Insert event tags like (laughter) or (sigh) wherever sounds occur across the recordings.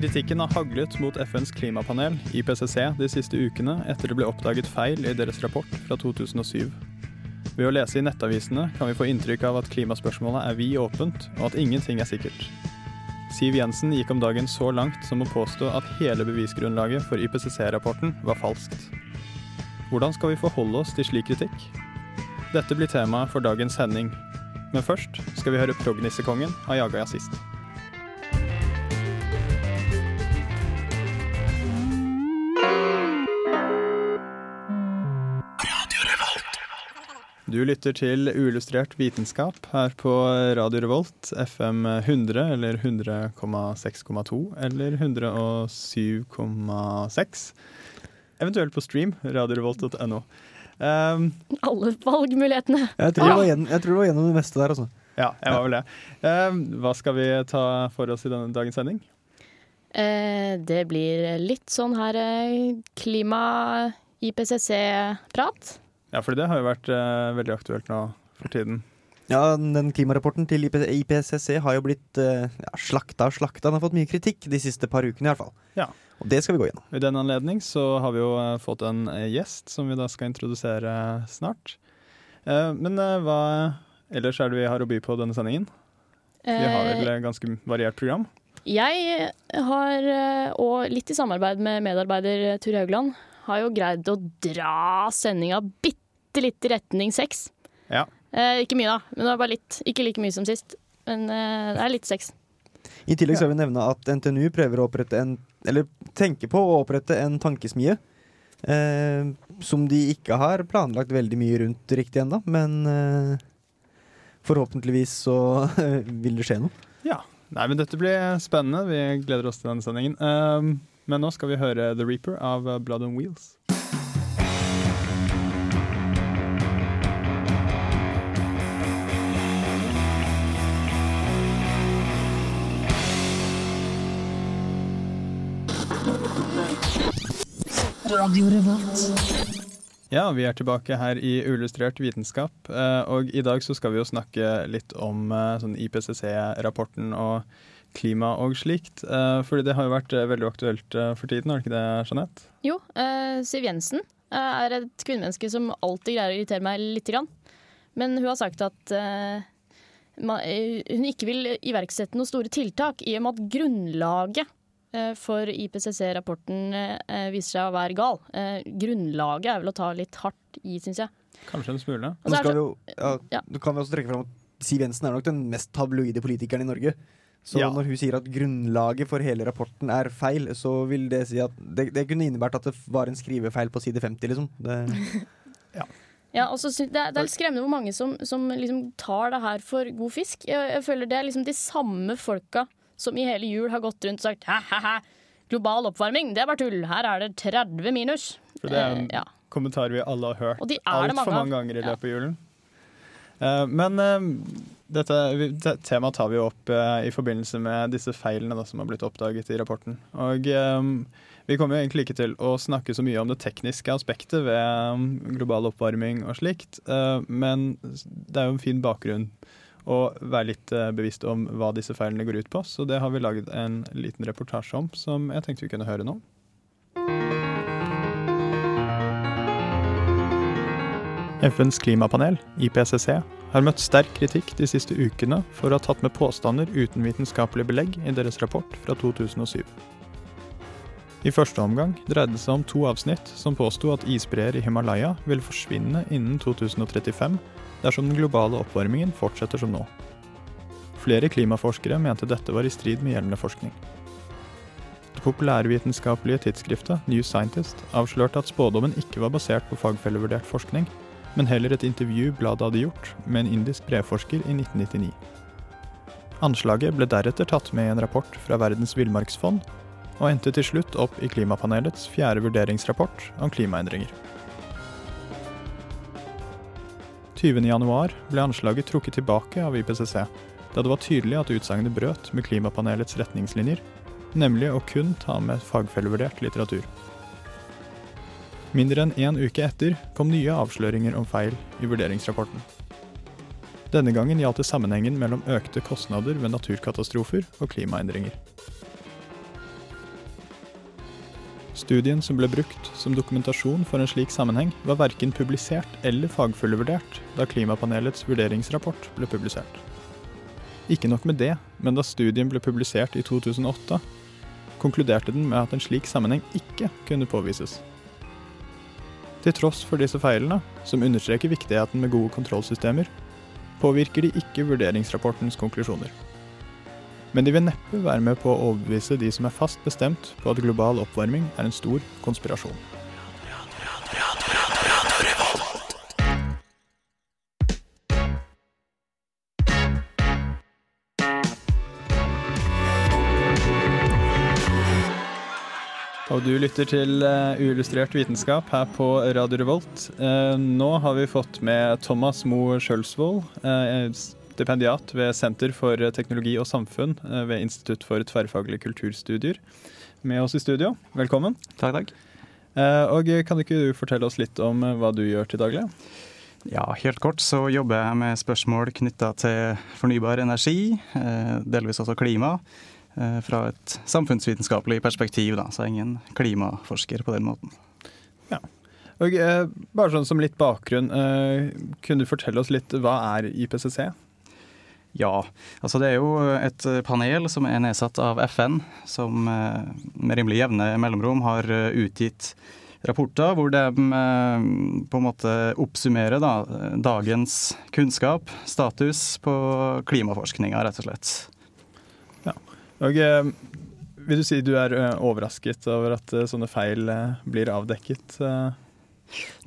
Kritikken har haglet mot FNs klimapanel, IPCC, de siste ukene etter det ble oppdaget feil i deres rapport fra 2007. Ved å lese i nettavisene kan vi få inntrykk av at klimaspørsmålet er vid åpent, og at ingenting er sikkert. Siv Jensen gikk om dagen så langt som å påstå at hele bevisgrunnlaget for IPCC-rapporten var falskt. Hvordan skal vi forholde oss til slik kritikk? Dette blir temaet for dagens sending. Men først skal vi høre Prognissekongen av Jaga Jazzist. Du lytter til uillustrert vitenskap her på Radio Revolt, FM 100 eller 100,6,2 eller 107,6. Eventuelt på stream, radiorevolt.no. Um, Alle valgmulighetene. Jeg tror, det var gjennom, jeg tror det var gjennom det meste der, altså. ja, jeg var vel det. Um, hva skal vi ta for oss i denne dagens sending? Uh, det blir litt sånn her eh, klima-IPCC-prat. Ja, for det har jo vært eh, veldig aktuelt nå for tiden. Ja, den klimarapporten til IP IPCC har jo blitt eh, ja, slakta og slakta. Den har fått mye kritikk de siste par ukene i hvert fall. Ja. Og det skal vi gå gjennom. I den anledning så har vi jo eh, fått en eh, gjest som vi da skal introdusere snart. Eh, men eh, hva ellers er det vi har å by på denne sendingen? Vi har vel Eh, et ganske variert program. jeg har, eh, og litt i samarbeid med medarbeider Tur Haugland, har jo greid å dra sendinga bitte litt i retning sex. Ja. Eh, ikke mye, da, men det var bare litt. Ikke like mye som sist. Men eh, det er litt sex. I tillegg så vil vi nevne at NTNU prøver å opprette en Eller tenker på å opprette en tankesmie. Eh, som de ikke har planlagt veldig mye rundt riktig ennå, men eh, forhåpentligvis så (laughs) vil det skje noe. Ja. Nei, men dette blir spennende. Vi gleder oss til denne sendingen. Um, men nå skal vi høre The Reaper av Blood on Wheels. Ja, vi er tilbake her i Uillustrert vitenskap, eh, og i dag så skal vi jo snakke litt om eh, sånn IPCC-rapporten og klima og slikt. eh, Fordi det har jo vært veldig aktuelt for tiden, har det ikke det, Jeanette? Jo, eh, Siv Jensen er et kvinnemenneske som alltid greier å irritere meg lite grann. Men hun har sagt at hun ikke vil iverksette noen store tiltak, i og med at grunnlaget for IPCC-rapporten eh, viser seg å være gal. Eh, grunnlaget er vel å ta litt hardt i, syns jeg. Kanskje en smule. Nå så skal det vi jo, ja, Ja. du kan vi også trekke fram at Siv Jensen er nok den mest tabloide politikeren i Norge. Så Ja. når hun sier at grunnlaget for hele rapporten er feil, så vil det si at det, det kunne innebært at det var en skrivefeil på side 50, liksom. Det, (laughs) Ja, Ja, også, det, er, det er litt skremmende hvor mange som, som liksom tar det her for god fisk. Jeg, jeg føler Det er liksom de samme folka som i hele jul har gått rundt og sagt ha-ha-ha, global oppvarming, det er bare tull. Her er det 30 minus. For det er en Eh, ja. kommentar vi alle har hørt altfor mange mange ganger i løpet av julen. Eh, men uh, dette det temaet tar vi opp uh, i forbindelse med disse feilene da, som har blitt oppdaget i rapporten. Og vi kommer jo egentlig ikke til å snakke så mye om det tekniske aspektet ved um, global oppvarming og slikt, men det er jo en fin bakgrunn å være litt eh, bevisst om hva disse feilene går ut på, så det har vi laget en liten reportasje om som jeg tenkte vi kunne høre nå. FNs klimapanel, IPCC, har møtt sterk kritikk de siste ukene for å ha tatt med påstander uten vitenskapelig belegg i deres rapport fra 2007. I første omgang dreide det seg om to avsnitt som påsto at isbreer i Himalaya vil forsvinne innen 2035 dersom den globale oppvarmingen fortsetter som nå. Flere klimaforskere mente dette var i strid med gjeldende forskning. Det populærvitenskapelige tidsskriftet New Scientist avslørte at spådommen ikke var basert på fagfellevurdert forskning, men heller et intervju bladet hadde gjort med en indisk brevforsker i 1999. Anslaget ble deretter tatt med i en rapport fra Verdens villmarksfond, og endte til slutt opp i klimapanelets fjerde vurderingsrapport om klimaendringer. 20.1 ble anslaget trukket tilbake av IPCC, da det var tydelig at utsagnet brøt med klimapanelets retningslinjer, nemlig å kun ta med fagfellevurdert litteratur. Mindre enn én uke etter kom nye avsløringer om feil i vurderingsrapporten. Denne gangen gjaldt det sammenhengen mellom økte kostnader ved naturkatastrofer og klimaendringer. Studien som ble brukt som dokumentasjon for en slik sammenheng, var verken publisert eller fagfullvurdert da Klimapanelets vurderingsrapport ble publisert. Ikke nok med det, men da studien ble publisert i 2008, konkluderte den med at en slik sammenheng ikke kunne påvises. Til tross for disse feilene, som understreker viktigheten med gode kontrollsystemer, påvirker de ikke vurderingsrapportens konklusjoner. Men de vil neppe være med på å overbevise de som er fast bestemt på at global oppvarming er en stor konspirasjon. Og du lytter til uh, Uillustrert vitenskap her på Radio Revolt. Uh, nå har vi fått med Thomas Moe Skjølsvold, uh, stipendiat ved Senter for teknologi og samfunn ved Institutt for tverrfaglige kulturstudier, med oss i studio. Velkommen. Takk, takk. og kan ikke du fortelle oss litt om hva du gjør til daglig? Ja, helt kort så jobber jeg med spørsmål knytta til fornybar energi, delvis også klima Eh, fra et samfunnsvitenskapelig perspektiv, da, så jeg er ingen klimaforsker på den måten. Ja. Og, eh, bare sånn som litt bakgrunn, eh, kunne du fortelle oss litt hva er IPCC? Ja, altså det er jo et panel som er nedsatt av FN, som eh, med rimelig jevne mellomrom har eh, utgitt rapporter hvor de eh, på en måte oppsummerer da, dagens kunnskap, status på klimaforskninga, rett og slett. Ja. Og eh, Vil du si du er eh, overrasket over at eh, sånne feil blir avdekket?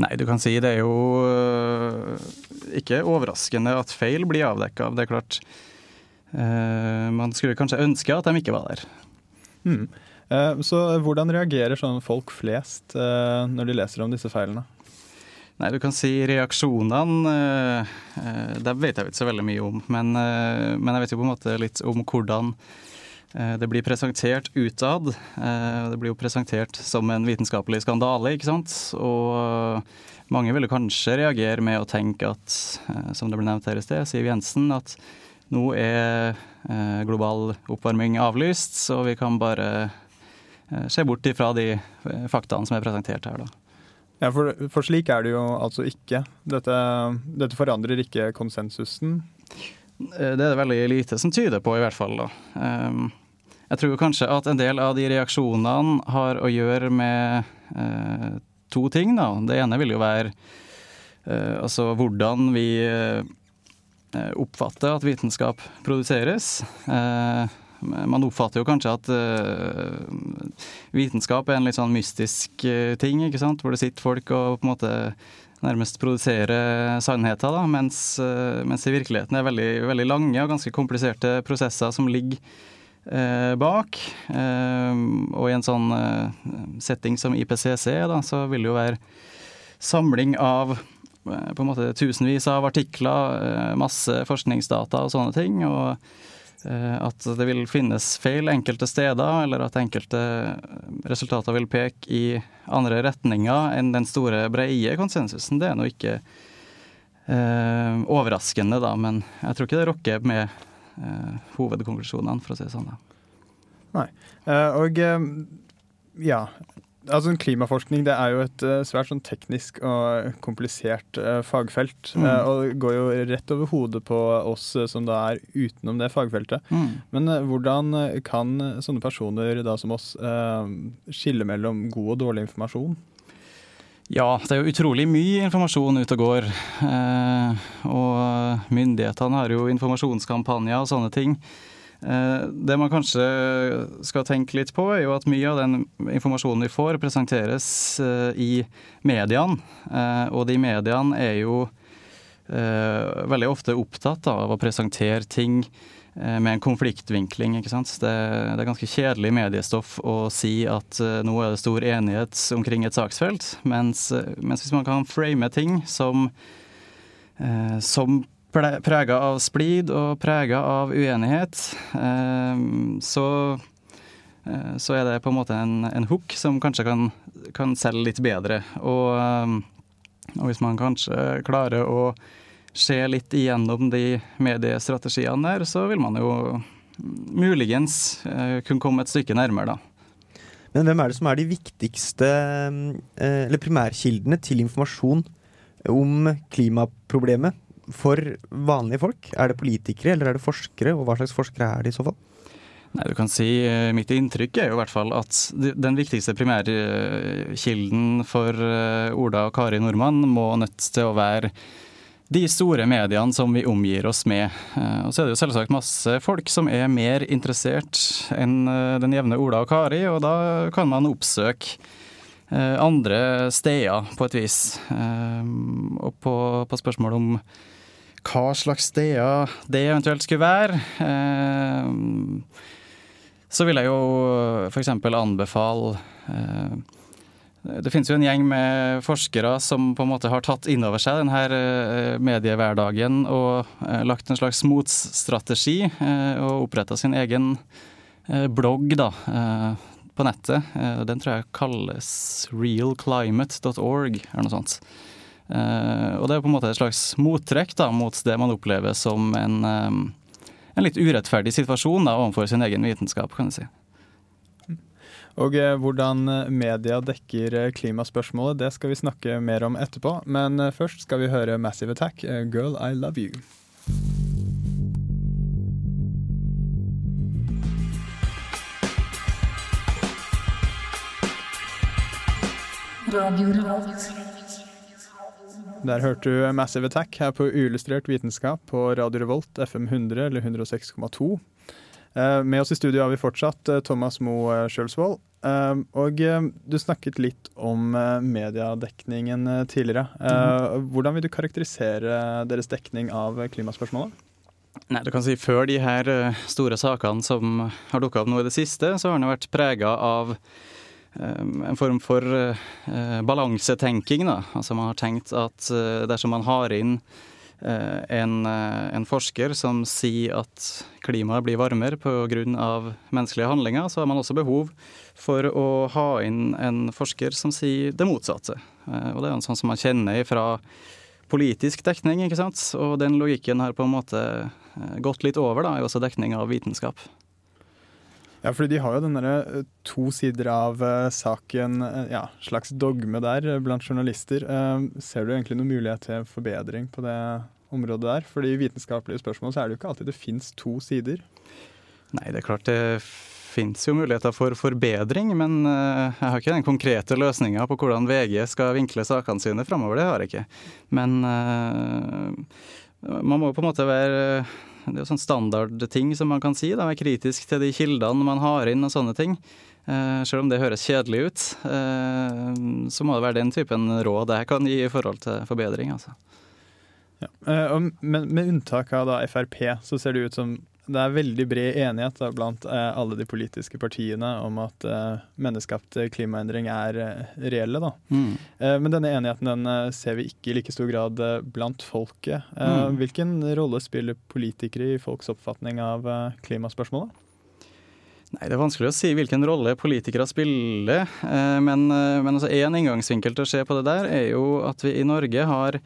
Nei, du kan si det er jo ikke overraskende at feil blir avdekka. Det er klart Man skulle kanskje ønske at de ikke var der. Mm. Så hvordan reagerer sånn folk flest når de leser om disse feilene? Nei, du kan si reaksjonene Det vet jeg ikke så veldig mye om. Men, men jeg vet jo på en måte litt om hvordan Eh, det blir presentert utad. Eh, det blir jo presentert som en vitenskapelig skandale, ikke sant. Og mange ville kanskje reagere med å tenke at, eh, som det ble nevnt her i sted, Siv Jensen, at nå er global oppvarming avlyst, så vi kan bare se bort ifra de faktaene som er presentert her, da. Ja, for, for slik er det jo altså ikke. Dette, dette forandrer ikke konsensusen. Det er det veldig lite som tyder på, i hvert fall. da. Um, jeg tror kanskje at en del av de reaksjonene har å gjøre med eh, to ting. Da. Det ene vil jo være eh, altså hvordan vi eh, oppfatter at vitenskap produseres. Eh, man oppfatter jo kanskje at eh, vitenskap er en litt sånn mystisk eh, ting, ikke sant? hvor det sitter folk og på en måte nærmest produserer sannheter, da, mens, mens i virkeligheten er veldig, veldig lange og ganske kompliserte prosesser som ligger bak. Eh, og i en sånn eh, setting som IPCC, da, så vil det jo være samling av eh, på en måte tusenvis av artikler, eh, masse forskningsdata og sånne ting. og eh, at det vil finnes feil enkelte steder, eller at enkelte resultater vil peke i andre retninger enn den store, breie konsensusen. Det er nå ikke eh, overraskende, da, men jeg tror ikke det rokker med eh, hovedkonklusjonene, for å si det sånn. Nei. Uh, og uh, ja. Altså Klimaforskning det er jo et svært sånn teknisk og komplisert fagfelt. Mm. og det går jo rett over hodet på oss som da er utenom det fagfeltet. Mm. Men hvordan kan sånne personer da som oss skille mellom god og dårlig informasjon? Ja, det er jo utrolig mye informasjon ute og går. Eh, og myndighetene har jo informasjonskampanjer og sånne ting. Eh, det man kanskje skal tenke litt på, er jo at mye av den informasjonen vi får, presenteres eh, i mediene. Eh, og de mediene er jo veldig ofte opptatt av å presentere ting med en konfliktvinkling. ikke sant? Det, det, er ganske kjedelig mediestoff å si at nå er det stor enighet omkring et saksfelt, mens, mens hvis man kan frame ting som, som prega av splid og prega av uenighet, eh, så, eh, så er det på en måte en, en hook som kanskje kan, kan selge litt bedre. Og, eh, og, hvis man kanskje klarer å se litt igjennom de mediestrategiene der, så vil man jo muligens kunne komme et stykke nærmere, da. Men hvem er det som er de viktigste, eller primærkildene til informasjon om klimaproblemet for vanlige folk? Er det politikere eller er det forskere, og hva slags forskere er det i så fall? Nei, du kan si eh, Mitt inntrykk er jo i hvert fall at den viktigste primærkilden for eh, Ola og Kari Nordmann må nødt til å være de store mediene som vi omgir oss med. Eh, og så er det jo selvsagt masse folk som er mer interessert enn den jevne Ola og Kari, og da kan man oppsøke andre steder på et vis. Og på, på spørsmål om hva slags steder det eventuelt skulle være. Eh, så vil jeg jo f.eks. anbefale eh, Det finnes jo en gjeng med forskere som på en måte har tatt inn over seg denne eh, mediehverdagen og lagt en slags motstrategi og oppretta sin egen blogg da, på nettet. Den tror jeg kalles realclimate.org, eller noe sånt. Og det er på en måte et slags mottrekk da, mot det man opplever som en, en litt urettferdig situasjon da, overfor sin egen vitenskap, kan du si. Og eh, hvordan media dekker klimaspørsmålet, det skal vi snakke mer om etterpå. Men eh, først skal vi høre Massive Attack, 'Girl I Love You'. Radio. Der hørte du Massive Attack her på Uillustrert vitenskap på Radio Revolt FM 100 eller 106,2. Eh, med oss i studio har vi fortsatt eh, Thomas Moe eh, Sjølsvold. Og du snakket litt om mediedekningen tidligere. Mhm. Hvordan vil du karakterisere deres dekning av klimaspørsmålet? Nei, du kan si Før de her store sakene som har dukka opp nå i det siste, så har den vært prega av en form for balansetenking. Da. Altså man har tenkt at dersom man har inn en, en, forsker som sier at klimaet blir varmere pga. menneskelige handlinger, så har man også behov for å ha inn en forsker som sier det motsatte. og det er en sånn som man kjenner fra politisk dekning, ikke sant. Og den logikken har på en måte gått litt over, da, i også dekning av vitenskap. Ja, fordi de har jo den derre eh, to sider av uh, saken, uh, ja, slags dogme der blant journalister. Ser du egentlig noen mulighet til forbedring på det området der? Fordi i vitenskapelige spørsmål så er det jo ikke alltid det fins to sider. Nei, det er klart det fins jo muligheter for forbedring, men jeg har ikke den konkrete løsninga på hvordan VG skal vinkle sakene sine framover. Det har jeg ikke. Men man må på en måte være det er jo sånn standardting som man kan si. da, Være kritisk til de kildene man har inn og sånne ting. Eh, selv om det høres kjedelig ut, eh, så må det være den typen råd jeg kan gi i forhold til forbedring. altså. Ja. Eh, men med unntak av da Frp, så ser det ut som det er veldig bred enighet da, blant eh, alle de politiske partiene om at eh, menneskeskapt klimaendring er eh, reelle. Da. Mm. Eh, men denne enigheten den eh, ser vi ikke i like stor grad eh, blant folket. Mm. Hvilken rolle spiller politikere i folks oppfatning av klimaspørsmålet? Nei, Det er vanskelig å si hvilken rolle politikere spiller. Men, men altså inngangsvinkel til å se på det der er jo at vi i Norge har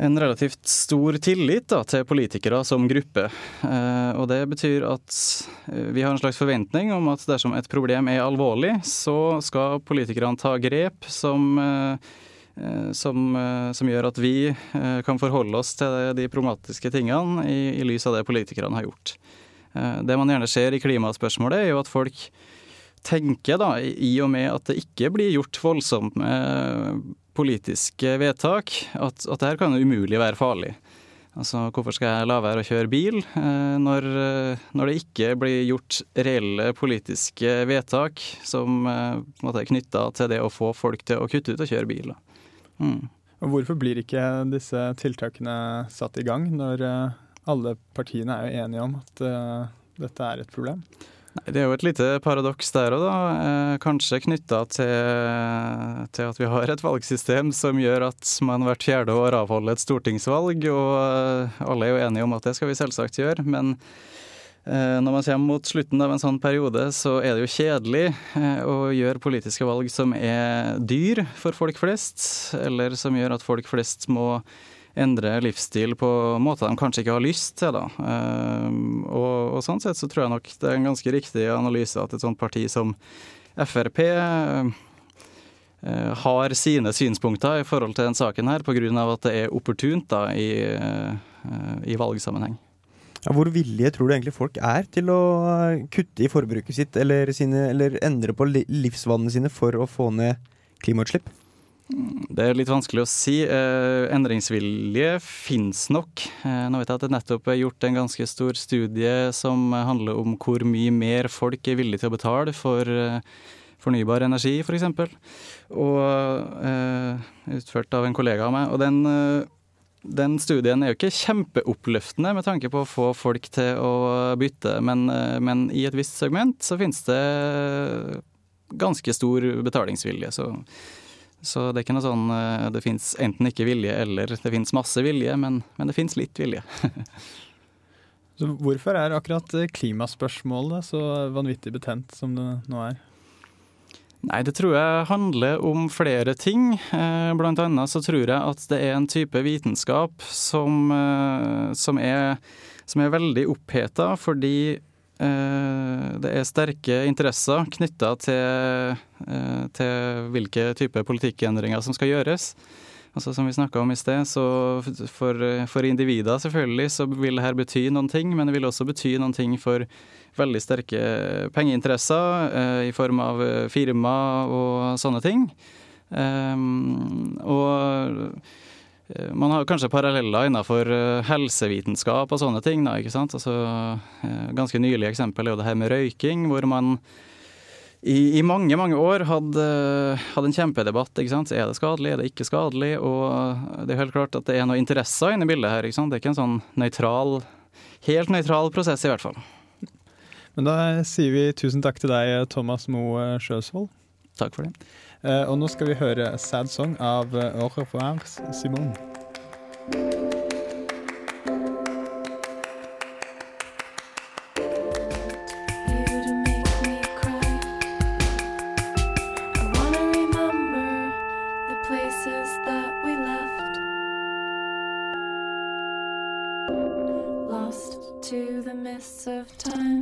en relativt stor tillit da, til politikere som gruppe. Eh, og det betyr at eh, vi har en slags forventning om at dersom et problem er alvorlig, så skal politikerne ta grep som, eh, som, som gjør at vi kan forholde oss til de problematiske tingene i, i lys av det politikerne har gjort. Det man gjerne ser i klimaspørsmålet, er jo at folk tenker, da, i og med at det ikke blir gjort voldsomme politiske vedtak, at, at det kan umulig være farlig. Altså, hvorfor skal jeg la være å kjøre bil eh, når, eh, når, det ikke blir gjort reelle politiske vedtak som eh, er knytta til det å få folk til å kutte ut og kjøre bil? Mm. Hvorfor blir ikke disse tiltakene satt i gang, når alle partiene er enige om at dette er et problem? Det er jo et lite paradoks der òg, da. Eh, kanskje knytta til, til, at vi har et valgsystem som gjør at man hvert fjerde år avholder et stortingsvalg, og eh, alle er jo enige om at det skal vi selvsagt gjøre. Men eh, når man kommer mot slutten av en sånn periode, så er det jo kjedelig å gjøre politiske valg som er dyr for folk flest, eller som gjør at folk flest må endre livsstil på måter de kanskje ikke har lyst til. Da. Ehm, og, og, sånn sett så tror jeg nok det er en ganske riktig analyse at et sånt parti som Frp eh, har sine synspunkter i forhold til den saken her, pga. at det er opportunt da, i, eh, i valgsammenheng. Ja, hvor villige tror du egentlig folk er til å kutte i forbruket sitt, eller, sine, eller endre på livsvanene sine for å få ned klimautslipp? Det er litt vanskelig å si. Eh, endringsvilje finnes nok. Eh, nå vet jeg at det nettopp er gjort en ganske stor studie som handler om hvor mye mer folk er villige til å betale for eh, fornybar energi, f.eks. Og eh, utført av en kollega av meg. Og den, den, studien er jo ikke kjempeoppløftende med tanke på å få folk til å bytte, men, men i et visst segment så finnes det ganske stor betalingsvilje. så så det er ikke noe sånn eh, det fins enten ikke vilje eller det fins masse vilje, men, men det fins litt vilje. (laughs) så hvorfor er akkurat eh, klimaspørsmålet så vanvittig betent som det nå er? Nei, det tror jeg handler om flere ting. Eh, blant annet så tror jeg at det er en type vitenskap som, som, er, som er veldig oppheta fordi det er sterke interesser knytta til, eh, til, hvilke typer politikkendringer som skal gjøres. Altså Som vi snakka om i sted, så for, for, individer selvfølgelig så vil dette bety noen ting, men det vil også bety noen ting for veldig sterke pengeinteresser eh, i form av firma og sånne ting. Um, og Eh, man har kanskje paralleller innenfor eh, helsevitenskap og sånne ting. Da, ikke sant? Altså, eh, ganske nylig eksempel er jo det her med røyking, hvor man i, i mange mange år hadde, hadde en kjempedebatt. ikke sant? Er det skadelig, er det ikke skadelig? Og det er helt klart at det er noen interesser inne i bildet her. ikke sant? Det er ikke en sånn nøytral, helt nøytral prosess, i hvert fall. Men da sier vi tusen takk til deg, Thomas Moe Sjøsvold. Takk for det. Eh, og nå skal vi høre 'Sad Song' av Au eh, revoir, Simone.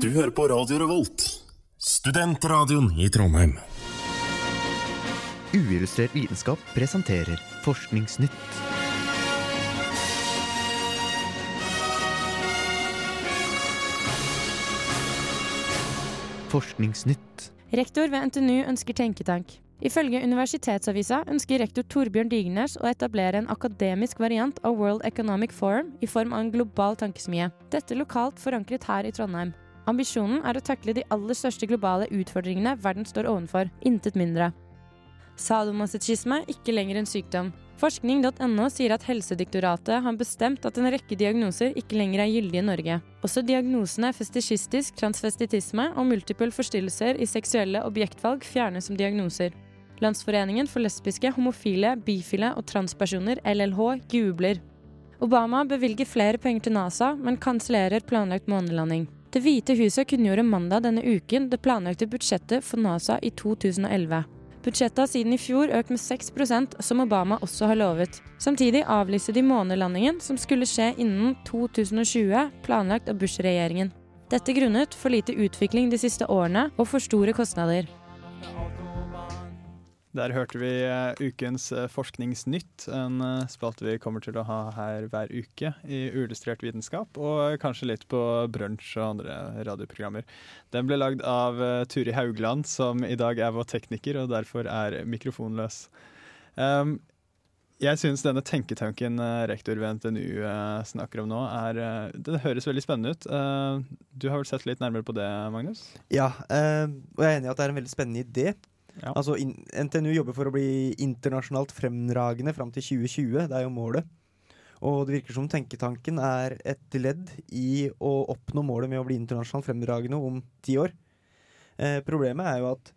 Du hører på Radio Revolt, studentradioen i Trondheim. Uillustrert vitenskap presenterer Forskningsnytt. Forskningsnytt. Rektor ved NTNU ønsker tenketank. Ifølge Universitetsavisa ønsker rektor Torbjørn Digernes å etablere en akademisk variant av World Economic Forum i form av en global tankesmie. Dette lokalt forankret her i Trondheim. Ambisjonen er å takle de aller største globale utfordringene verden står ovenfor, intet mindre. Sadomasochisme ikke lenger en sykdom. Forskning.no sier at Helsediktoratet har bestemt at en rekke diagnoser ikke lenger er gyldige i Norge. Også diagnosene festisjistisk transvestitisme og multiple forstyrrelser i seksuelle objektvalg fjernes som diagnoser. Landsforeningen for lesbiske, homofile, bifile og transpersoner, LLH, jubler. Obama bevilger flere penger til NASA, men kansellerer planlagt månelanding. Det hvite huset kunngjorde mandag denne uken det planlagte budsjettet for NASA i 2011. Budsjettet har siden i fjor økt med 6% som Obama også har lovet. Samtidig avlyste de månelandingen som skulle skje innen 2020, planlagt av Bush-regjeringen. Dette grunnet for lite utvikling de siste årene og for store kostnader. Der hørte vi uh, ukens uh, Forskningsnytt, en uh, spalte vi kommer til å ha her hver uke i Uillustrert vitenskap, og kanskje litt på brunsj og andre radioprogrammer. Den ble lagd av Turi Haugland, som i dag er vår tekniker og derfor er mikrofonløs. Um, Jeg syns denne tenketanken eh, rektor ved NTNU eh, snakker om nå, er, eh, det høres veldig spennende ut. Eh, Du har vel sett litt nærmere på det, Magnus? Ja, eh, og jeg er enig i at det er en veldig spennende idé. Ja. Altså, in NTNU jobber for å bli internasjonalt fremragende fram til 2020. Det er jo målet. Og det virker som tenketanken er et ledd i å oppnå målet med å bli internasjonalt fremragende om ti år. Eh, problemet er jo at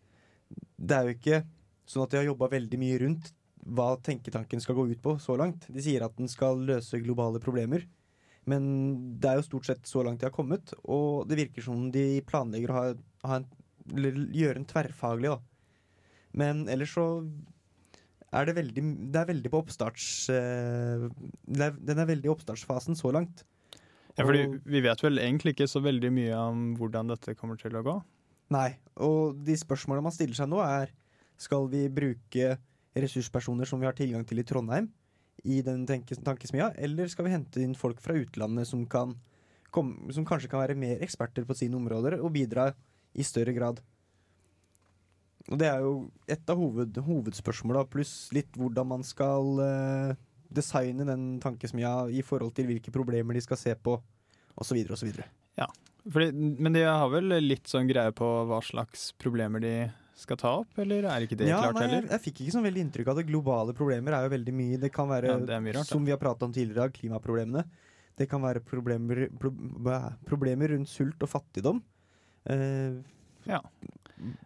det er jo ikke sånn at de har jobba veldig mye rundt hva tenketanken skal gå ut på så langt. De sier at den skal løse globale problemer. Men det er jo stort sett så langt de har kommet, og det virker som de planlegger å ha, ha en, gjøre en tverrfaglig, da. Men ellers så er det veldig Det er veldig på oppstarts... det er, den er veldig i oppstartsfasen så langt. Ja, fordi Vi vet vel egentlig ikke så veldig mye om hvordan dette kommer til å gå. Nei, og de spørsmålene man stiller seg nå er Skal vi bruke ressurspersoner som vi har tilgang til i Trondheim i den tankesmia, eller skal vi hente inn folk fra utlandet som, kan komme, som kanskje kan være mer eksperter på sine områder og bidra i større grad? Og det er jo et av hoved, hovedspørsmåla, pluss litt hvordan man skal uh, designe den tankesmia i forhold til hvilke problemer de skal se på, osv. osv. Fordi, men de har vel litt sånn greie på hva slags problemer de skal ta opp, eller er ikke det ja, klart nei, heller? Jeg, jeg fikk ikke sånn veldig inntrykk av det. Globale problemer er jo veldig mye. Det kan være, Ja, mye rart, som vi har pratet om tidligere, klimaproblemene. Det kan være problemer, pro, problemer rundt sult og fattigdom. Uh, Ja.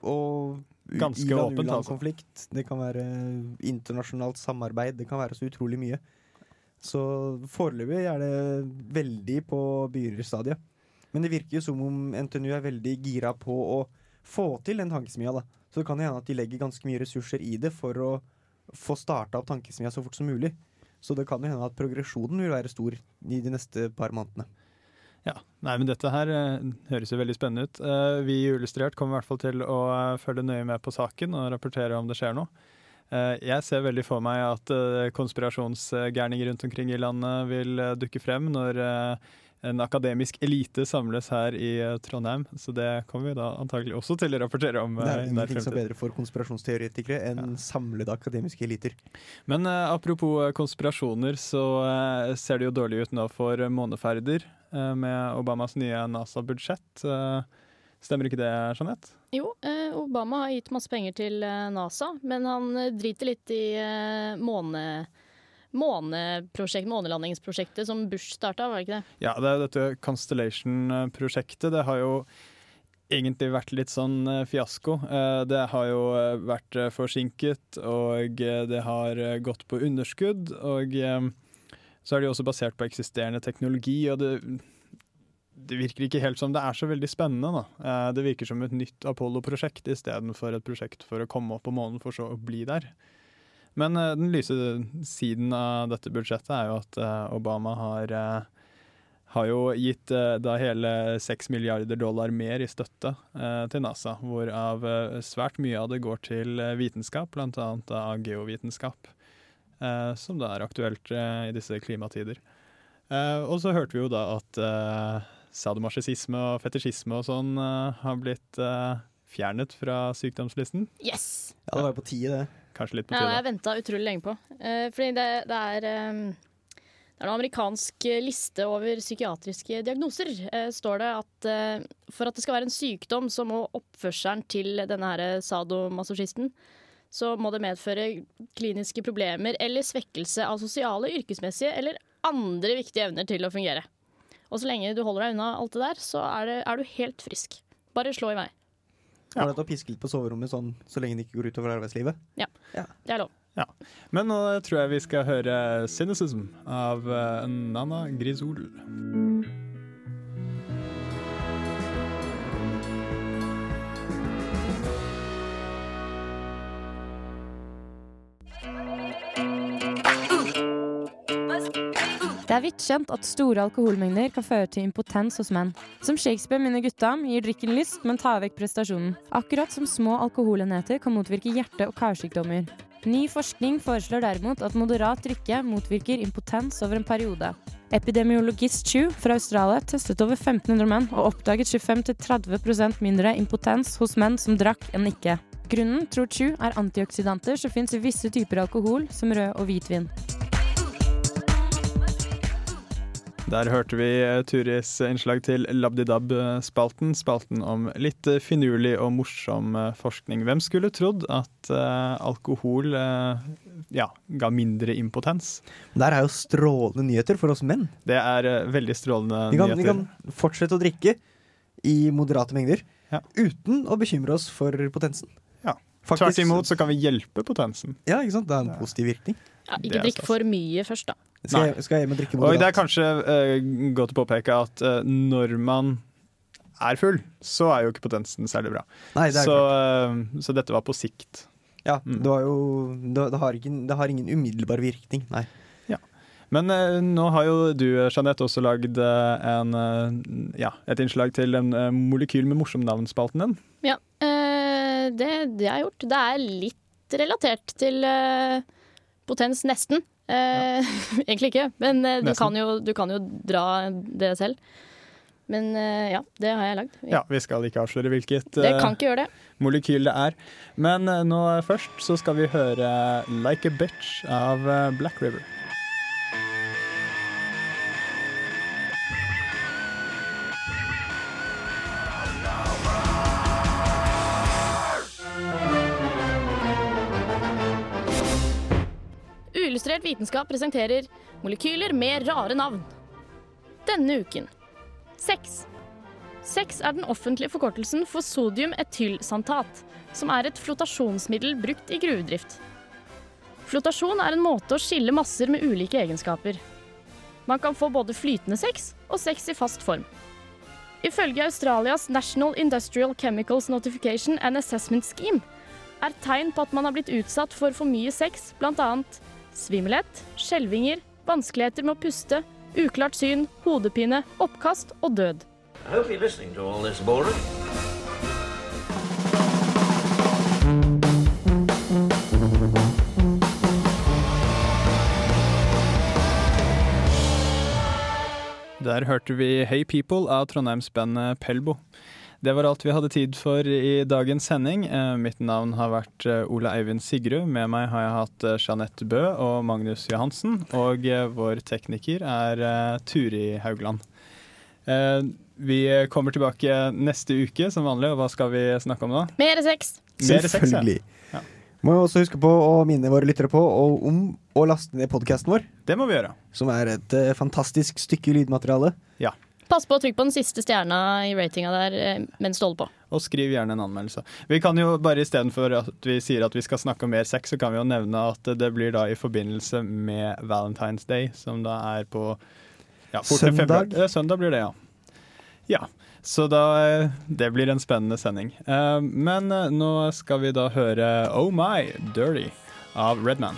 Og Ganske åpent, altså. Iland-Uland-konflikt. Det kan være internasjonalt samarbeid. Det kan være så utrolig mye. Så foreløpig er det veldig på begynnerstadiet. Men det virker jo som om NTNU er veldig gira på å få til den tankesmia. da. Så det kan hende at de legger ganske mye ressurser i det for å få starta opp tankesmia så fort som mulig. Så det kan jo hende at progresjonen vil være stor i de neste par månedene. Ja, nei, men dette her eh, høres jo veldig spennende ut. Eh, vi i Illustrert kommer i hvert fall til å eh, følge nøye med på saken og rapportere om det skjer noe. Jeg ser veldig for meg at konspirasjonsgærninger rundt omkring i landet vil dukke frem når en akademisk elite samles her i Trondheim. Så det kommer vi da antagelig også til å rapportere om. Det er ingenting som er bedre for konspirasjonsteoretikere enn samlede akademiske eliter. Men apropos konspirasjoner, så ser det jo dårlig ut nå for måneferder med Obamas nye NASA-budsjett. Eh, stemmer ikke det, Jeanette? Jo, eh, Obama har gitt masse penger til eh, NASA, men han eh, driter litt i eh, måne... Måneprosjekt, månelandingsprosjektet som Bush starta, var det ikke det? Ja, det er dette Constellation-prosjektet. Det har jo egentlig vært litt sånn eh, fiasko. Eh, Det har jo eh, vært eh, forsinket, og eh, det har eh, gått på underskudd. Og eh, så er det også basert på eksisterende teknologi, og det, det virker ikke helt som det er så veldig spennende. Da. Eh, Det virker som et nytt Apollo-prosjekt istedenfor et prosjekt for å komme opp på månen, for så å bli der. Men eh, den lyse siden av dette budsjettet er jo at eh, Obama har, har jo gitt da hele 6 milliarder dollar mer i støtte til NASA, hvorav svært mye av det går til vitenskap, bl.a. geovitenskap, som da er aktuelt eh, i disse klimatider. Eh, og så hørte vi jo da at eh, sadomasochisme og fetisjisme og sånn eh, har blitt eh, fjernet fra sykdomslisten. Yes! Ja, det var jo på tide, det. Kanskje litt på Ja, det har jeg venta utrolig lenge på. Eh, fordi det, det er eh, det er en amerikansk liste over psykiatriske diagnoser. Eh, står det at eh, for at det skal være en sykdom, så må oppførselen til denne sadomasochisten så må det medføre kliniske problemer eller svekkelse av sosiale, yrkesmessige eller andre viktige evner til å fungere. Og så lenge du holder deg unna alt det der, så er, det, er du helt frisk. Bare slå i vei. Var det å piske litt på soverommet sånn så lenge det ikke går utover arbeidslivet? Ja, det er lov. Ja. Men nå tror jeg vi skal høre 'Cynicism' av eh, Nana Grisol. Det er vidt kjent at store alkoholmengder kan føre til impotens hos menn. Som Shakespeare minner gutta om, gir drikken lyst, men tar vekk prestasjonen. Akkurat som små alkoholenheter kan motvirke hjerte- og karsykdommer. Ny forskning foreslår derimot at moderat drikke motvirker impotens over en periode. Epidemiologist Chu fra Australia testet over 1500 menn og oppdaget 25-30% mindre impotens hos menn som drakk enn ikke. Grunnen, tror Chu, er antioksidanter som fins i visse typer alkohol, som rød og hvitvin. Der hørte vi eh, Turis innslag til Labdidab-spalten. Spalten om litt eh, finurlig og morsom eh, forskning. Hvem skulle trodd at alkohol ja, ga mindre impotens? Der er jo strålende nyheter for oss menn. Det er veldig strålende Vi kan, vi kan fortsette å drikke i moderate mengder Ja. uten å bekymre oss for potensen. Ja. Faktisk- Tvert imot så kan vi hjelpe potensen. Ja, ikke sant? Det er en positiv virkning. Ja, ikke drikk for mye først, da. Skal jeg, skal jeg hjem og drikke Og det er kanskje uh, godt å påpeke at uh, når man er full, så er jo ikke potensen særlig bra. Nei, det er så, klart. eh, så dette var på sikt. Ja, Mm. det, var jo, det, det, har ikke, det har ingen umiddelbar virkning, nei. Men eh, nå har jo du, Jeanette, også lagd en, ja, et innslag til en molekyl med morsom navn-spalten din. Ja, eh, det, det jeg har gjort. Det er litt relatert til potens, nesten. Eh, (laughs) Egentlig ikke, men eh, du, kan jo, du kan jo dra det selv. Men eh, ja, det har jeg lagd. Ja, Vi skal ikke avsløre hvilket Det eh, kan ikke gjøre det. molekyl det er. Men nå først så skal vi høre 'Like a Bitch' av Black River. Uillustrert vitenskap presenterer molekyler med rare navn. Denne uken sex. Sex er den offentlige forkortelsen for sodium-etylsantat, som er et flotasjonsmiddel brukt i gruvedrift. Flotasjon er en måte å skille masser med ulike egenskaper. Man kan få både flytende sex og sex i fast form. Ifølge Australias National Industrial Chemicals Notification and Assessment Scheme er tegn på at man har blitt utsatt for for mye sex, bl.a. svimmelhet, skjelvinger, vanskeligheter med å puste, uklart syn, hodepine, oppkast og død. I hope you're listening to all this, Der hørte vi Hey People av Trondheimsbandet Pelbo. Det var alt vi hadde tid for i dagens sending. Eh, Mitt navn har vært Ola Ole Eivind Sigrud. Med meg har jeg hatt eh, Jeanette Bø og Magnus Johansen. Og eh, vår tekniker er eh, Turi Haugland. Eh, Vi kommer tilbake neste uke som vanlig, og hva skal vi snakke om da? Mer sex! Mer sex. Selvfølgelig. Ja. Må jo også huske på å minne våre lyttere på og om å laste ned podkasten vår, Det må vi gjøre. som er et eh, fantastisk stykke lydmateriale. Ja. Pass på å trykke på den siste stjerna i ratinga der eh, mens du holder på. Og skriv gjerne en anmeldelse. Vi kan jo bare Istedenfor at vi sier at vi skal snakke om mer sex, så kan vi jo nevne at det blir da i forbindelse med Valentine's Day, som da er på ja, Søndag. februar. Søndag blir det, ja. Ja. Så da eh, Det blir en spennende sending. Eh, Men nå skal vi da høre Oh My Dirty av Redman.